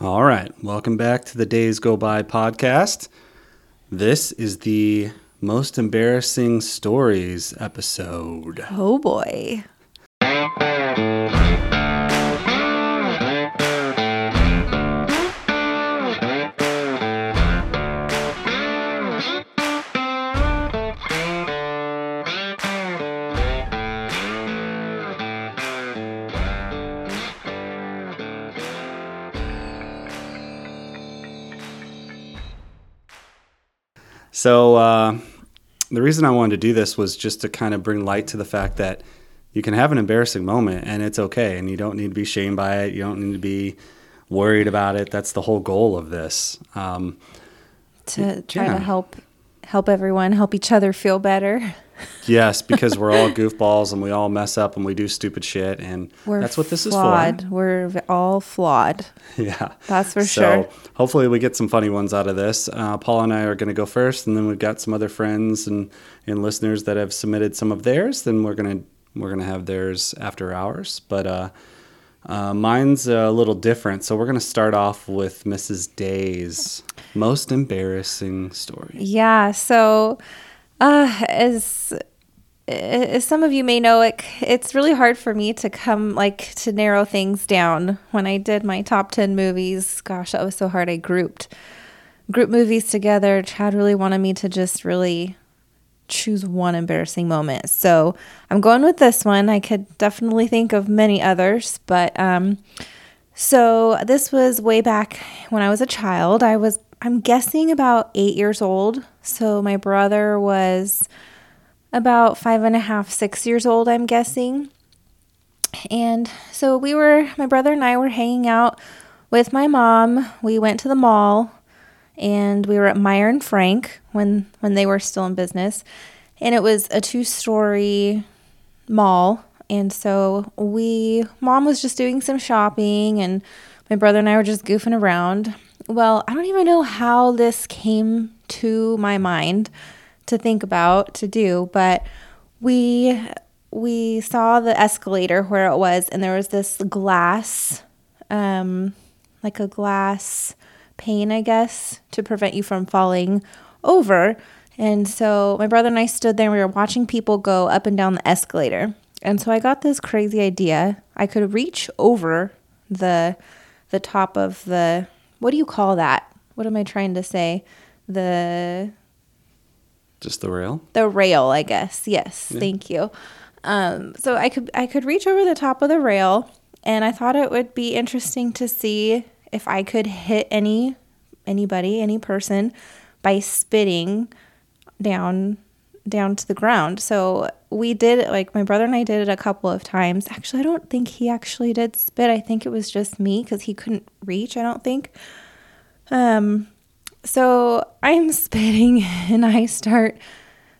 All right. Welcome back to the Days Go By podcast. This is the most embarrassing stories episode. Oh boy. The reason I wanted to do this was just to kind of bring light to the fact that you can have an embarrassing moment and it's okay. And you don't need to be shamed by it. You don't need to be worried about it. That's the whole goal of this. Um, To try Yeah. to help help everyone, help each other feel better. yes, because we're all goofballs and we all mess up and we do stupid shit. And We're that's what this flawed. Is for. We're all flawed. Yeah. That's for sure. so sure. hopefully we get some funny ones out of this. Uh, Paul and I are going to go first, and then we've got some other friends and, and listeners that have submitted some of theirs. Then we're gonna we're gonna have theirs after hours. But uh, uh, mine's a little different, so we're gonna start off with Mrs. Day's most embarrassing story. Yeah. So, uh, as as some of you may know, it it's really hard for me to come like to narrow things down. When I did my top ten movies, gosh, that was so hard. I grouped group movies together. Chad really wanted me to just really choose one embarrassing moment. So I'm going with this one. I could definitely think of many others, but um, so this was way back when I was a child. I was, I'm guessing, about eight years old. So my brother was about five and a half, six years old, I'm guessing. And so we were, my brother and I were hanging out with my mom. We went to the mall and we were at Meier and Frank when when they were still in business. And it was a two-story mall. And so we mom was just doing some shopping and my brother and I were just goofing around. Well, I don't even know how this came to my mind to think about to do, but we we saw the escalator where it was and there was this glass um like a glass pane, I guess, to prevent you from falling over. And so my brother and I stood there and we were watching people go up and down the escalator. And so I got this crazy idea. I could reach over the the top of the what do you call that? What am I trying to say? The Just the rail. the rail, I guess. Yes, thank you. Um, so I could I could reach over the top of the rail, and I thought it would be interesting to see if I could hit any anybody, any person, by spitting down down to the ground. So we did like my brother and I did it a couple of times. Actually, I don't think he actually did spit. I think it was just me because he couldn't reach. I don't think. Um, so I'm spitting and I start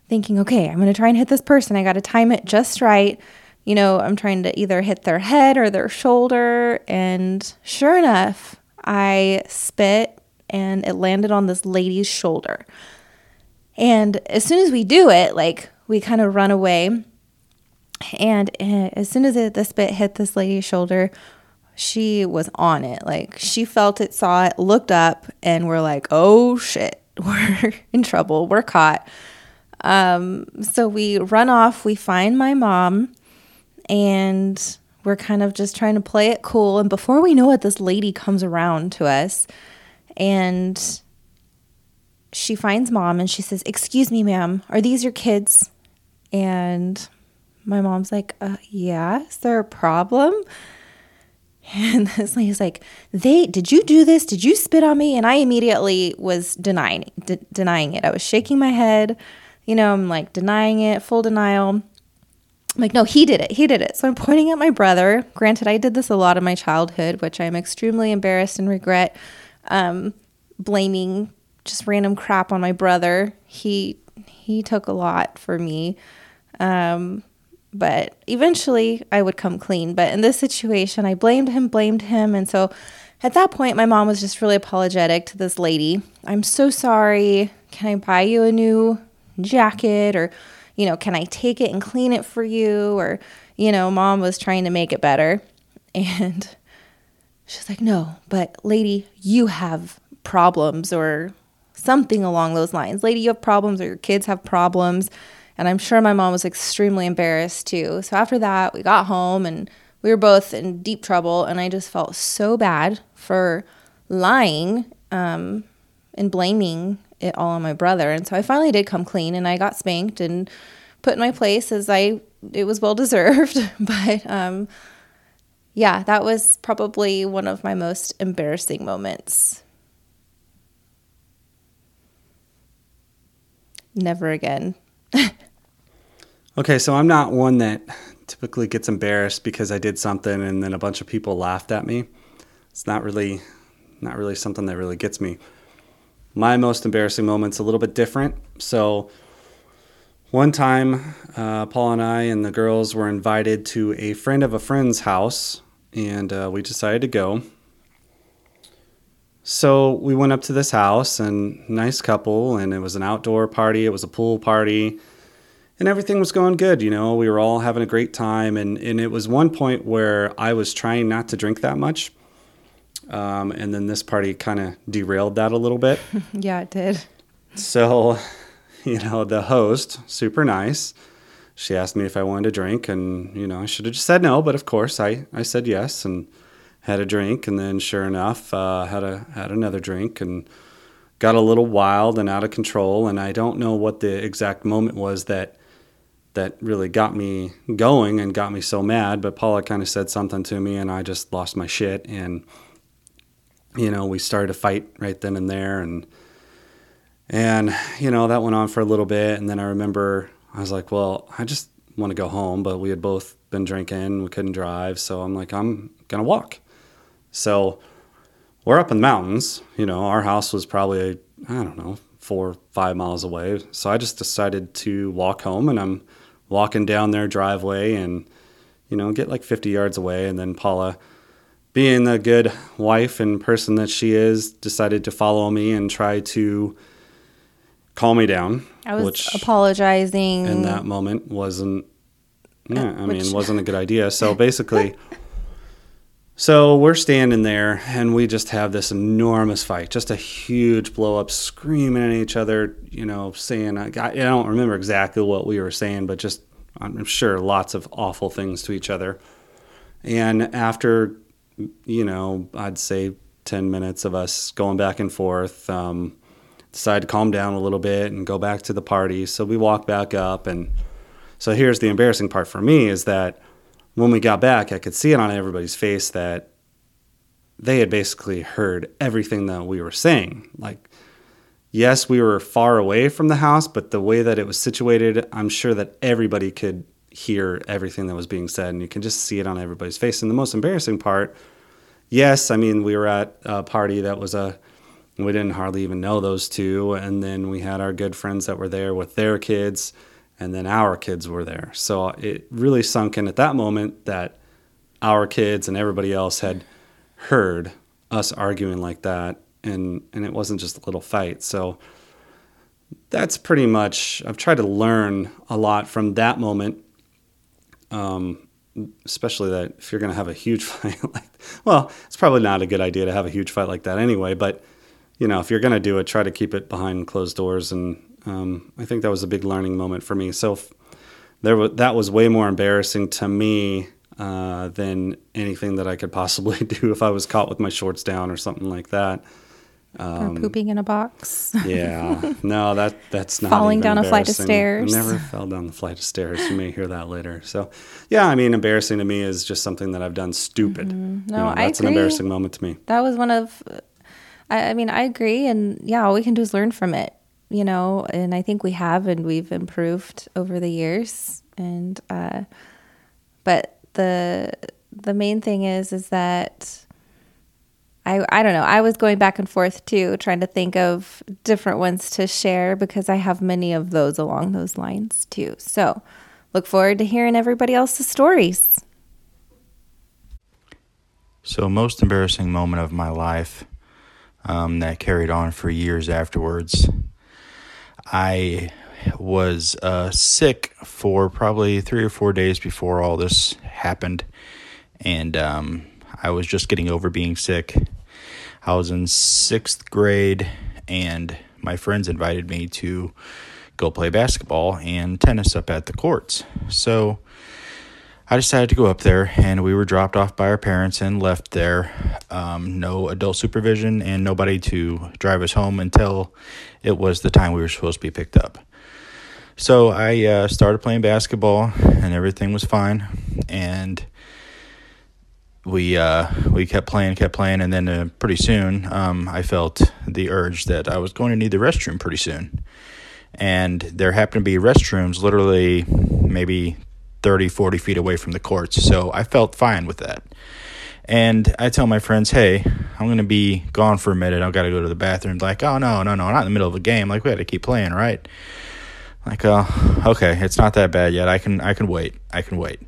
thinking, okay, I'm going to try and hit this person. I got to time it just right. You know, I'm trying to either hit their head or their shoulder. And sure enough, I spit and it landed on this lady's shoulder. And as soon as we do it, like we kind of run away. And uh, as soon as the spit hit this lady's shoulder, she was on it. Like she felt it, saw it, looked up, and we're like, oh shit, we're in trouble. We're caught. Um, so we run off, we find my mom, and we're kind of just trying to play it cool. And before we know it, this lady comes around to us and she finds mom and she says, Excuse me, ma'am, are these your kids? And my mom's like, uh, Yeah, is there a problem? And this lady's like, "They did you do this? Did you spit on me?" And I immediately was denying de- denying it. I was shaking my head, you know. I'm like denying it, full denial. I'm like, no, he did it. He did it. So I'm pointing at my brother. Granted, I did this a lot in my childhood, which I'm extremely embarrassed and regret. Um, blaming just random crap on my brother. He he took a lot for me. Um, but eventually I would come clean. But in this situation, I blamed him, blamed him. And so at that point, my mom was just really apologetic to this lady. I'm so sorry. Can I buy you a new jacket? Or, you know, can I take it and clean it for you? Or, you know, mom was trying to make it better. And She's like, no, but lady, you have problems or something along those lines. Lady, you have problems or your kids have problems. And I'm sure my mom was extremely embarrassed too. So after that, we got home and we were both in deep trouble. And I just felt so bad for lying um, and blaming it all on my brother. And so I finally did come clean and I got spanked and put in my place as I it was well deserved. but um, yeah, that was probably one of my most embarrassing moments. Never again. okay, so I'm not one that typically gets embarrassed because I did something and then a bunch of people laughed at me. It's not really not really something that really gets me. My most embarrassing moment's a little bit different. So one time, uh, Paul and I and the girls were invited to a friend of a friend's house, and uh, we decided to go. So we went up to this house, and nice couple, and it was an outdoor party. It was a pool party, and everything was going good. You know, we were all having a great time, and and it was one point where I was trying not to drink that much, um, and then this party kind of derailed that a little bit. yeah, it did. So you know, the host, super nice. She asked me if I wanted a drink, and you know, I should have just said no, but of course, I, I said yes and had a drink, and then sure enough, uh, had a had another drink and got a little wild and out of control. And I don't know what the exact moment was that that really got me going and got me so mad. But Paula kind of said something to me, and I just lost my shit. And you know, we started to fight right then and there, and and, you know, that went on for a little bit. And then I remember I was like, well, I just want to go home. But we had both been drinking, we couldn't drive. So I'm like, I'm going to walk. So we're up in the mountains. You know, our house was probably, I don't know, four, five miles away. So I just decided to walk home and I'm walking down their driveway and, you know, get like 50 yards away. And then Paula, being the good wife and person that she is, decided to follow me and try to calm me down. I was which apologizing. In that moment wasn't yeah, I which... mean, wasn't a good idea. So basically So we're standing there and we just have this enormous fight, just a huge blow up, screaming at each other, you know, saying, I, I don't remember exactly what we were saying, but just, I'm sure, lots of awful things to each other. And after, you know, I'd say 10 minutes of us going back and forth, um, decide to calm down a little bit and go back to the party. So we walk back up. And so here's the embarrassing part for me is that when we got back, I could see it on everybody's face that they had basically heard everything that we were saying. Like, yes, we were far away from the house, but the way that it was situated, I'm sure that everybody could hear everything that was being said. And you can just see it on everybody's face. And the most embarrassing part, yes, I mean, we were at a party that was a we didn't hardly even know those two. And then we had our good friends that were there with their kids, and then our kids were there. So it really sunk in at that moment that our kids and everybody else had heard us arguing like that. And, and it wasn't just a little fight. So that's pretty much, I've tried to learn a lot from that moment. Um, especially that if you're going to have a huge fight like well it's probably not a good idea to have a huge fight like that anyway but you know, if you're going to do it, try to keep it behind closed doors. And um, I think that was a big learning moment for me. So there, w- that was way more embarrassing to me uh, than anything that I could possibly do if I was caught with my shorts down or something like that. Um, or pooping in a box. yeah, no, that that's not falling down a flight of stairs. I never fell down the flight of stairs. You may hear that later. So, yeah, I mean, embarrassing to me is just something that I've done stupid. Mm-hmm. No, you know, that's an embarrassing moment to me. That was one of I, I mean, I agree. And yeah, all we can do is learn from it, you know, and I think we have and we've improved over the years. And, uh, but the, the main thing is, is that I, I don't know. I was going back and forth too, trying to think of different ones to share because I have many of those along those lines too. So look forward to hearing everybody else's stories. So, most embarrassing moment of my life um, that carried on for years afterwards. I was uh, sick for probably three or four days before all this happened, and um, I was just getting over being sick. I was in sixth grade, and my friends invited me to go play basketball and tennis up at the courts. So I decided to go up there, and we were dropped off by our parents and left there. Um, no adult supervision and nobody to drive us home until it was the time we were supposed to be picked up. So I uh, started playing basketball, and everything was fine. And we uh, we kept playing, kept playing, and then uh, pretty soon um, I felt the urge that I was going to need the restroom pretty soon. And there happened to be restrooms literally maybe 30, 40 feet away from the courts. So I felt fine with that. And I tell my friends, hey, I'm going to be gone for a minute. I've got to go to the bathroom. Like, oh, no, no, no, not in the middle of a game. Like, we had to keep playing, right? Like, oh, okay, it's not that bad yet. I can, I can wait. I can wait.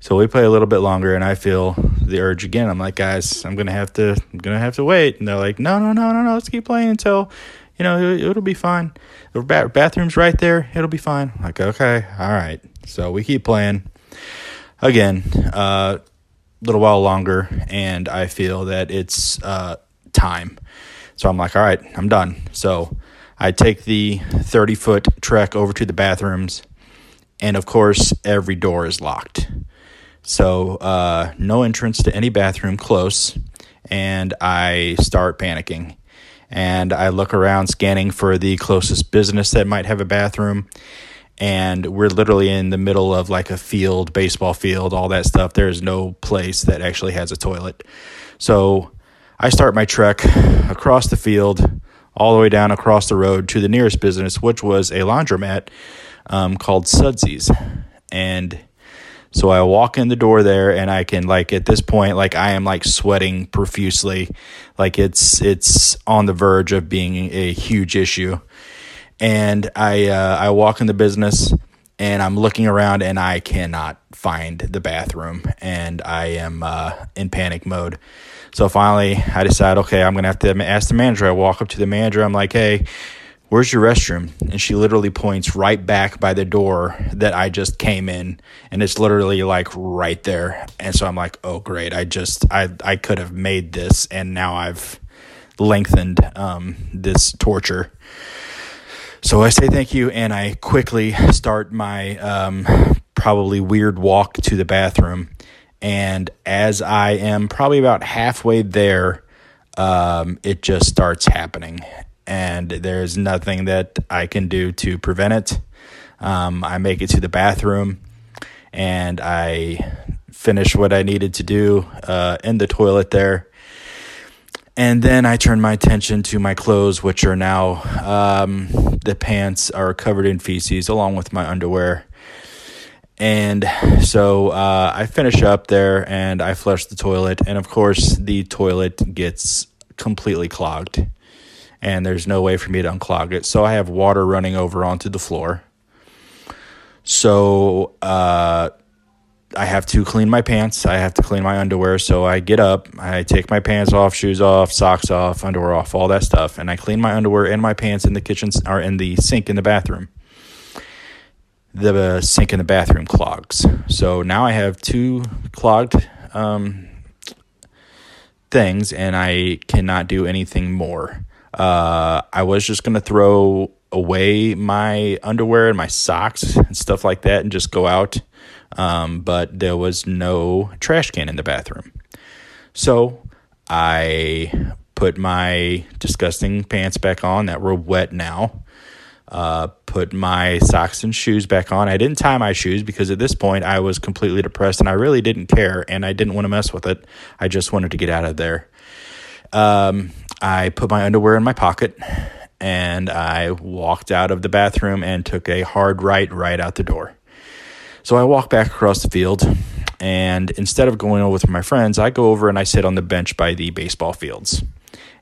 So we play a little bit longer, and I feel the urge again. I'm like, guys, I'm gonna have to, I'm gonna have to wait. And they're like, no, no, no, no, no. Let's keep playing until, you know, it, will be fine. The bathroom's right there. It'll be fine. I'm like, okay, all right. So we keep playing. Again, a uh, little while longer, and I feel that it's uh, time. So I'm like, all right, I'm done. So I take the 30 foot trek over to the bathrooms, and of course, every door is locked. So uh, no entrance to any bathroom close, and I start panicking. And I look around scanning for the closest business that might have a bathroom and we're literally in the middle of like a field, baseball field, all that stuff. There's no place that actually has a toilet. So I start my trek across the field, all the way down across the road to the nearest business, which was a laundromat um, called Sudsy's. And so I walk in the door there and I can like at this point like I am like sweating profusely like it's it's on the verge of being a huge issue and I uh, I walk in the business and I'm looking around and I cannot find the bathroom and I am uh, in panic mode. So finally, I decide, okay, I'm gonna have to ask the manager. I walk up to the manager. I'm like, hey, where's your restroom? And she literally points right back by the door that I just came in, and it's literally like right there. And so I'm like, oh great, I just I I could have made this, and now I've lengthened um, this torture. So I say thank you, and I quickly start my um, probably weird walk to the bathroom. And as I am probably about halfway there, um, it just starts happening. And there's nothing that I can do to prevent it. Um, I make it to the bathroom and I finish what I needed to do uh, in the toilet there. And then I turn my attention to my clothes, which are now um, the pants are covered in feces along with my underwear. And so uh, I finish up there and I flush the toilet. And of course, the toilet gets completely clogged. And there's no way for me to unclog it. So I have water running over onto the floor. So uh, I have to clean my pants. I have to clean my underwear. So I get up, I take my pants off, shoes off, socks off, underwear off, all that stuff, and I clean my underwear and my pants in the kitchen or in the sink in the bathroom. The sink in the bathroom clogs. So now I have two clogged um, things, and I cannot do anything more. Uh, I was just gonna throw away my underwear and my socks and stuff like that, and just go out um, but there was no trash can in the bathroom. So I put my disgusting pants back on that were wet now. Uh, put my socks and shoes back on. I didn't tie my shoes because at this point I was completely depressed and I really didn't care and I didn't want to mess with it. I just wanted to get out of there. Um, I put my underwear in my pocket and I walked out of the bathroom and took a hard right right out the door. So I walk back across the field, and instead of going over with my friends, I go over and I sit on the bench by the baseball fields.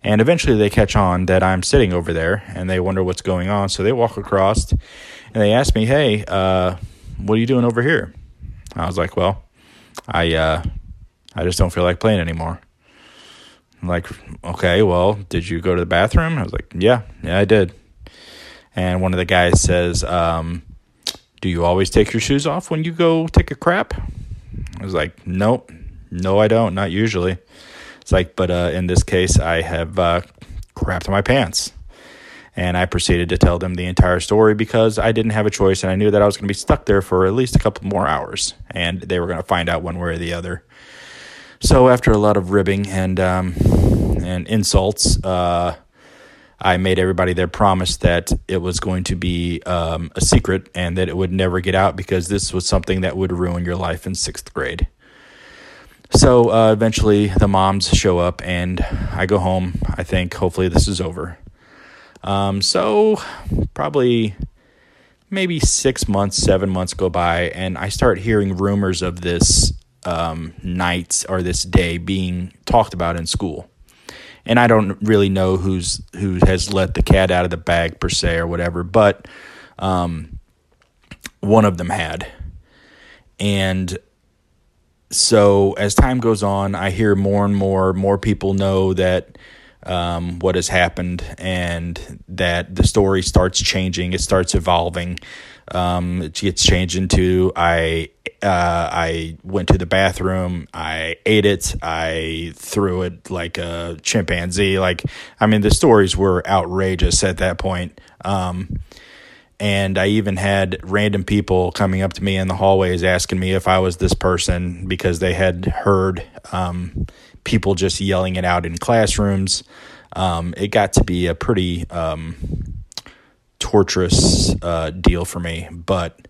And eventually they catch on that I'm sitting over there and they wonder what's going on. So they walk across and they ask me, Hey, uh, what are you doing over here? I was like, Well, I, uh, I just don't feel like playing anymore. I'm like, okay, well, did you go to the bathroom? I was like, yeah, yeah, I did. And one of the guys says, um, do you always take your shoes off when you go take a crap? I was like, nope, No, I don't. Not usually. It's like, but uh, in this case, I have uh, crapped my pants. And I proceeded to tell them the entire story because I didn't have a choice and I knew that I was going to be stuck there for at least a couple more hours and they were going to find out one way or the other. So after a lot of ribbing and um, and insults, uh, I made everybody there promise that it was going to be um, a secret and that it would never get out because this was something that would ruin your life in sixth grade. So uh, eventually the moms show up and I go home. I think hopefully this is over. Um, so probably maybe six months, seven months go by, and I start hearing rumors of this um, night or this day being talked about in school. And I don't really know who's who has let the cat out of the bag per se or whatever, but um, one of them had. And so as time goes on, I hear more and more more people know that um, what has happened and that the story starts changing. It starts evolving. Um, it gets changed into I uh, I went to the bathroom. I ate it. I threw it like a chimpanzee. Like I mean, the stories were outrageous at that point. Um, and I even had random people coming up to me in the hallways asking me if I was this person because they had heard um, people just yelling it out in classrooms. Um, it got to be a pretty um, torturous uh, deal for me, but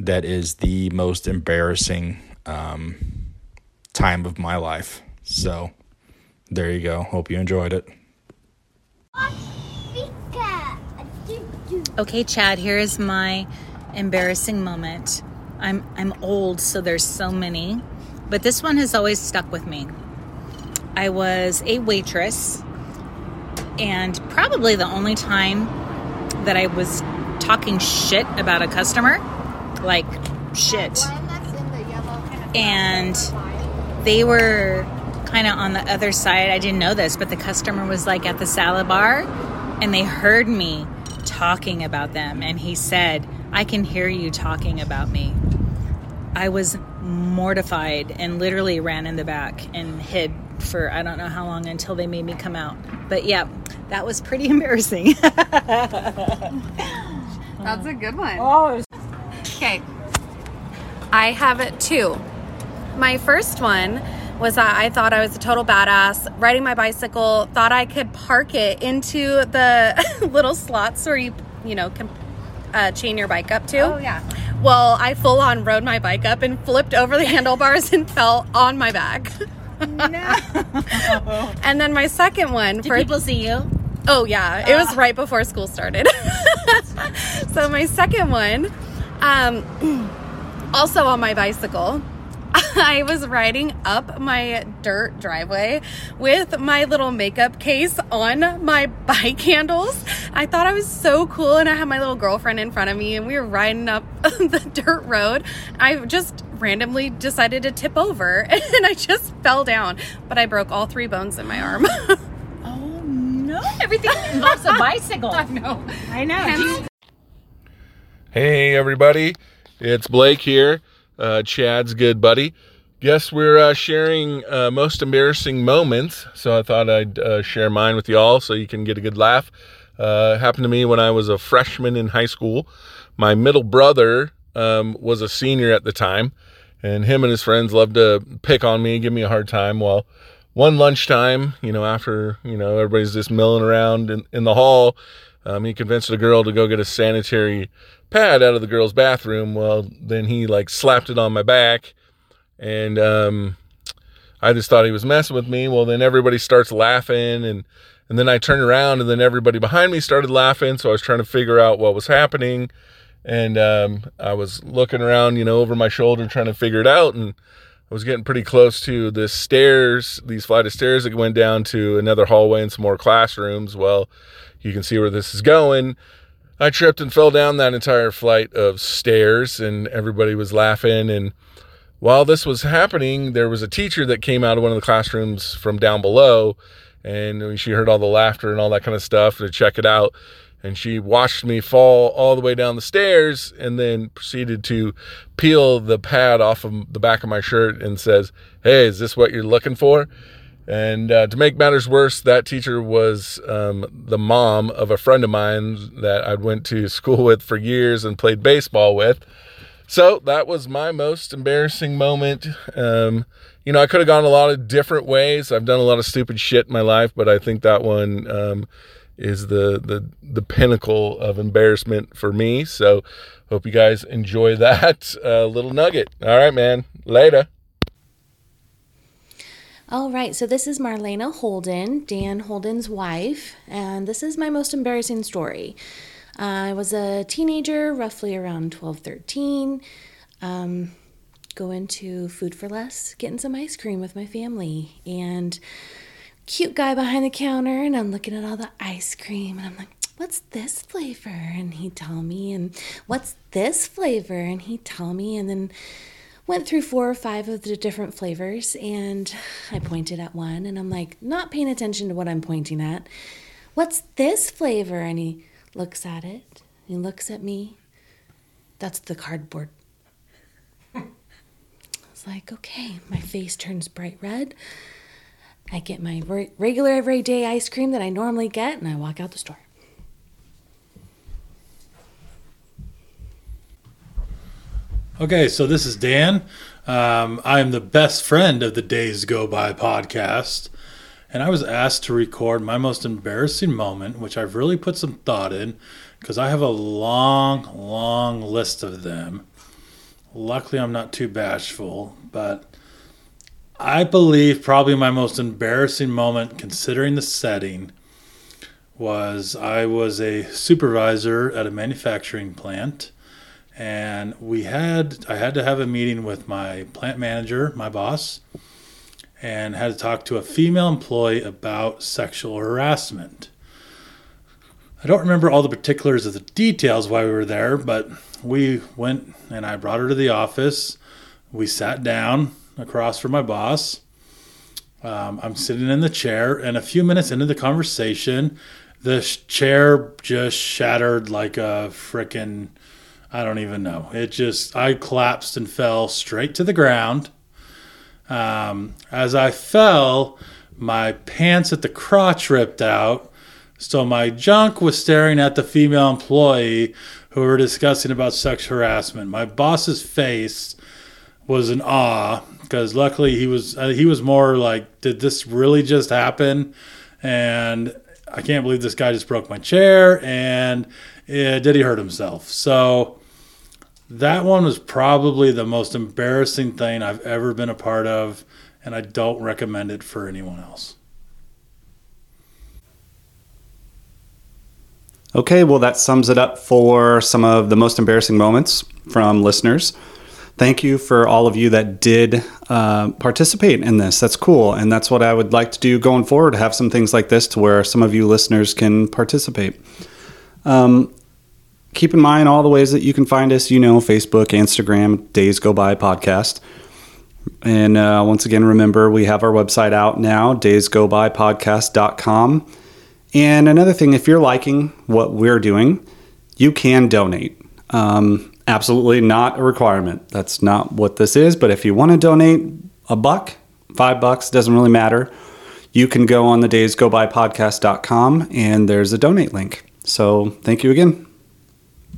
that is the most embarrassing um, time of my life. So there you go. Hope you enjoyed it. Okay, Chad, here is my embarrassing moment. I'm I'm old, so there's so many, but this one has always stuck with me. I was a waitress, and probably the only time that I was talking shit about a customer, like shit. And they were kind of on the other side. I didn't know this, but the customer was like at the salad bar, and they heard me talking about them. And he said, I can hear you talking about me. I was mortified and literally ran in the back and hid for I don't know how long until they made me come out. But yeah, that was pretty embarrassing. That's a good one. Oh. Okay. I have it two. My first one was that I thought I was a total badass riding my bicycle, thought I could park it into the little slots where you, you know, can uh, chain your bike up to. Oh, yeah. Well, I full on rode my bike up and flipped over the handlebars and fell on my back. no. and then my second one. Did for, people see you? Oh, yeah. It was ah. right before school started. so my second one, um, also on my bicycle I was riding up my dirt driveway with my little makeup case on my bike handles. I thought I was so cool, and I had my little girlfriend in front of me, and we were riding up the dirt road. I just randomly decided to tip over, and I just fell down, but I broke all three bones in my arm. oh no! Everything involves a bicycle. I know. I know. Hey, everybody. It's Blake here uh, Chad's good buddy. Guess we're uh, sharing uh, most embarrassing moments, so I thought I'd uh, share mine with y'all so you can get a good laugh. Uh, happened to me when I was a freshman in high school. My middle brother um, was a senior at the time, and him and his friends loved to pick on me, give me a hard time. Well, one lunchtime, you know, after you know everybody's just milling around in, in the hall, um, he convinced a girl to go get a sanitary pad out of the girl's bathroom. Well, then he like slapped it on my back, and um, I just thought he was messing with me. Well, then everybody starts laughing, and and then I turned around, and then everybody behind me started laughing. So I was trying to figure out what was happening, and um, I was looking around, you know, over my shoulder trying to figure it out, and I was getting pretty close to the stairs, these flight of stairs that went down to another hallway and some more classrooms. Well, you can see where this is going. I tripped and fell down that entire flight of stairs, and everybody was laughing. And while this was happening, there was a teacher that came out of one of the classrooms from down below, and she heard all the laughter and all that kind of stuff to check it out. And she watched me fall all the way down the stairs and then proceeded to peel the pad off of the back of my shirt and says, Hey, is this what you're looking for? And uh, to make matters worse, that teacher was um, the mom of a friend of mine that I went to school with for years and played baseball with. So that was my most embarrassing moment. Um, you know, I could have gone a lot of different ways. I've done a lot of stupid shit in my life, but I think that one um, is the the the pinnacle of embarrassment for me. So hope you guys enjoy that uh, little nugget. All right, man. Later. All right, so this is Marlena Holden, Dan Holden's wife, and this is my most embarrassing story. Uh, I was a teenager, roughly around 12, 13, um, going to Food for Less, getting some ice cream with my family, and cute guy behind the counter, and I'm looking at all the ice cream, and I'm like, what's this flavor? And he'd tell me, and what's this flavor? And he'd tell me, and then went through four or five of the different flavors and I pointed at one and I'm like, not paying attention to what I'm pointing at. What's this flavor? And he looks at it. He looks at me. That's the cardboard. I was like, okay. My face turns bright red. I get my regular everyday ice cream that I normally get and I walk out the store. Okay, so this is Dan. Um, I am the best friend of the Days Go By podcast. And I was asked to record my most embarrassing moment, which I've really put some thought in because I have a long, long list of them. Luckily, I'm not too bashful, but I believe probably my most embarrassing moment, considering the setting, was I was a supervisor at a manufacturing plant and we had I had to have a meeting with my plant manager, my boss, and had to talk to a female employee about sexual harassment. I don't remember all the particulars of the details why we were there, but we went and I brought her to the office. We sat down across from my boss. Um, I'm sitting in the chair, and a few minutes into the conversation, the chair just shattered like a freaking I don't even know. It just, I collapsed and fell straight to the ground. Um, as I fell, my pants at the crotch ripped out. So my junk was staring at the female employee who were discussing about sex harassment. My boss's face was in awe because luckily he was uh, he was more like, did this really just happen? And I can't believe this guy just broke my chair. And did he hurt himself? So that one was probably the most embarrassing thing I've ever been a part of, and I don't recommend it for anyone else. Okay, well, that sums it up for some of the most embarrassing moments from listeners. Thank you for all of you that did uh, participate in this. That's cool. And that's what I would like to do going forward have some things like this to where some of you listeners can participate. Um, keep in mind all the ways that you can find us. You know, Facebook, Instagram, Days Go By Podcast. And uh, once again, remember we have our website out now, daysgobypodcast.com. And another thing, if you're liking what we're doing, you can donate. Um, absolutely not a requirement. That's not what this is. But if you want to donate a buck, five bucks, doesn't really matter. You can go on the day's daysgobypodcast.com and there's a donate link. So thank you again.